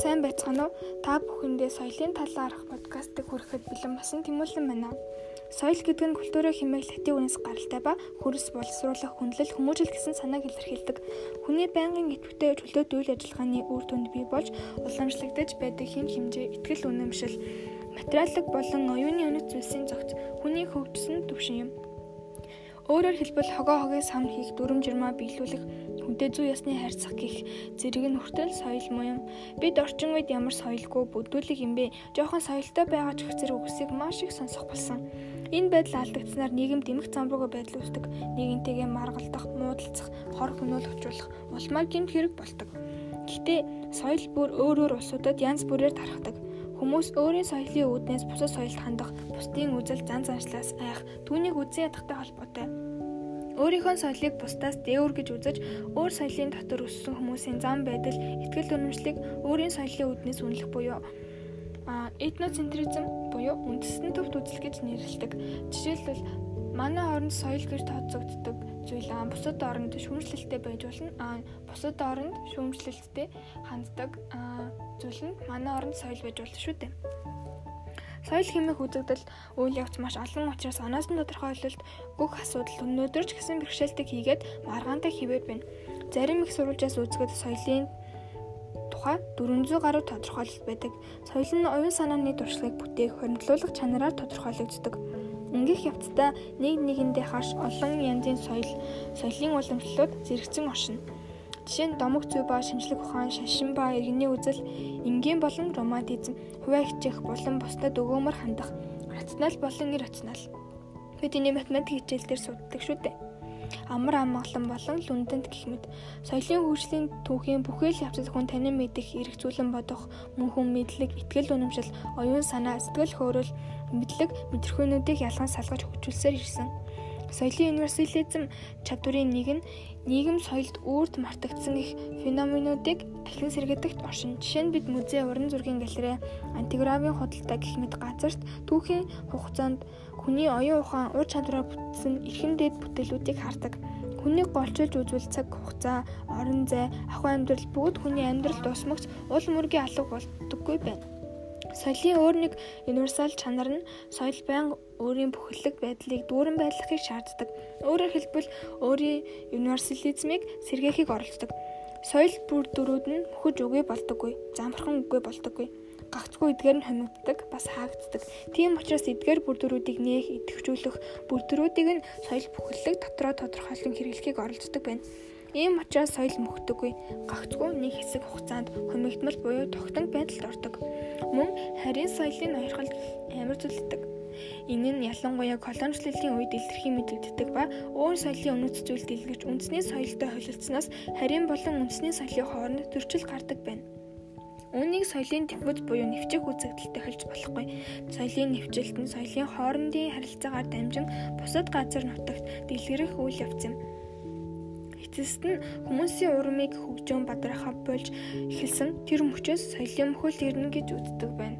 Сайн байцгаана уу? Та бүхэндээ соёлын талаар арах подкастыг хүрэхэд бэлэн басан тэмүүлэн байна. Соёл гэдэг нь культурын хэмээх латин үгнээс гаралтай ба хөрс боловсруулах, хүндлэл, хүмүүжил гэсэн санааг илэрхийлдэг. Хүний байнгын идэвхтэй чөлөөт үйл ажиллагааны үр дүнд бий болж уламжлагдаж байдаг хэм хэмжээ, итгэл үнэмшил, материалог болон оюуны үнэт зүйлсийн зохиц хүний хөгжсөн төвшин юм. Өөрөөр хэлбэл хогоо хогийн сам хийх дүрм журмаа биелүүлэх хүнтэй зүй ясны харьцах гих зэрэг нь хүртэл соёл муу юм. Бид орчин үед ямар соёлгүй бүдүүлэг юм бэ? Жохон соёлтой байгаа ч зэрэг үгсийг маш их сонсох болсон. Энэ байдал алдагдсанаар нийгэм дэмэх замрууга байдал үүсдэг. Нийгэнтэйгээ маргалдах, муудалцах, хор хөнөөл учруулах улмаар гэмт хэрэг болдог. Гэхдээ соёл бүр өөр өөр улсуудад янз бүрээр тархдаг. Хүмүүс өөрийн соёлын үүднээс бусад соёлд хандах, бусдын үзэл зан заншлаас айх, түүнийг үзэн ядахтай холбоотой. Өөрийнхөө соёлыг бусдаас дээвэр гэж үзэж, өөр соёлын дотор өссөн хүмүүсийн зам байдал, итгэл үнэмшлийг өөрийн соёлын үүднээс үнэлэх буюу этноцентризм буюу үндэстэн төвд үзэл гэж нэрлэдэг. Жишээлбэл манай хооронд соёл гэж тооцогддог зүйл аа бусад оронд шүүмжлэлтэй байж болно. Аа бусад оронд шүүмжлэлттэй ханддаг зүйл нь манай оронд соёл байж болно шүү дээ. Соёл хэмээх үзэгдэл үйл явц маш олон учраас оноос нь тодорхойлолт бүх асуудал өнөөдөр ч гэсэн бэрхшээлтийг хийгээд маргаантай хിവэр байна. Зарим их сурвалжаас үзэхэд соёлын тухай 400 гаруй тодорхойлолт байдаг. Соёл нь оюун санааны туршлагыг бүтээх, хоригдлуулах чанараар тодорхойлогддог. Ингээх явцдаа нэг нэгэндээ хаш олон янзын соёл, соёлын уламжлалууд зэрэгцэн оршино. Жишээ нь домог зүй ба шинжлэх ухаан, шашин ба иргэний үзэл, энгийн болон романтизм, хувиа хичээх болон бусдад өгөөмөр хандах, рационал болон иррационал. Бид энэ математик хичээл дээр судалдаг шүү дээ амар амгалан болон лүндэнд гэх мэт соёлын хөгжлийн түүхийн бүхэл явцад хүн танин мэдих, эргцүүлэн бодох, мөн хүн мэдлэг, итгэл үнэмшил, оюун санаа, сэтгэл хөөрөл, мэдлэг, мэдрэхүйнүүдийг ялган салгаж хөгжүүлсээр ирсэн. Соёлын универсализм чадварын нэг нь нийгэм соёлд үрд мартагдсан их феноменуудыг дахин сэргэдэгт оршин. Жишээ нь бид музей, уран зургийн галерей, антигравийн худалдаа гэх мэт газарт түүхийн хугацаанд хүний оюун ухаан, ур чадвараар бүтсэн эрхэм дээд бүтээлүүдийг хардаг. Хүнийг голчилж үзвэл цаг хугацаа, орон зай, ахуй амьдрал бүгд хүний амьдралд тусмагц уул мөргийн алга болдоггүй байна. Соёлын өөр нэг универсал чанар нь соёл байнга өөрийн бүхэлдэг байдлыг дүүрэн байлгахыг шаарддаг. Өөрөөр хэлбэл өөрийн универсализмыг сэргээхийг оролддог. Соёл бүр дөрүүд нь мөхөж үгүй болдоггүй, замархан үгүй болдоггүй. Гагцгүй эдгээр нь хомигддаг, бас хаагддаг. Тийм учраас эдгээр бүрдэрүүдийг нээх, идэвхжүүлэх, бүрдэрүүдийг нь соёл бүхэлдэг дотроо тодорхойлон хэрэглэхийг оролддог байна. Ийм учраас соёл мөхдөггүй, гагцгүй нэг хэсэг хугацаанд хумигдмал буюу тогтног байдалд ордог. Мөн харийн соёлын ноёрхол амар зүйлдэг. Энэ нь ялангуяа колоничлолын үед илэрхий мэдэгддэг ба өөр соёлын үнэт зүйл дэлгэрч үндэсний соёлтой холилдсноос харийн болон үндэсний соёлын хооронд зөрчил гардаг байна. Үүнийг соёлын диффуз буюу нэвчих үзэгдэлтэй хэлж болохгүй. Соёлын нэвчилт нь соёлын хоорондын харилцаагаар дамжин бусад газар нутагт дэлгэрэх үйл явц юм. Эцэст нь хүмүүсийн урмыг хөгжөөн бадраахаа болж эхэлсэн тэр мөчөөс соёлын мөхөл ирнэ гэж үздэг байна.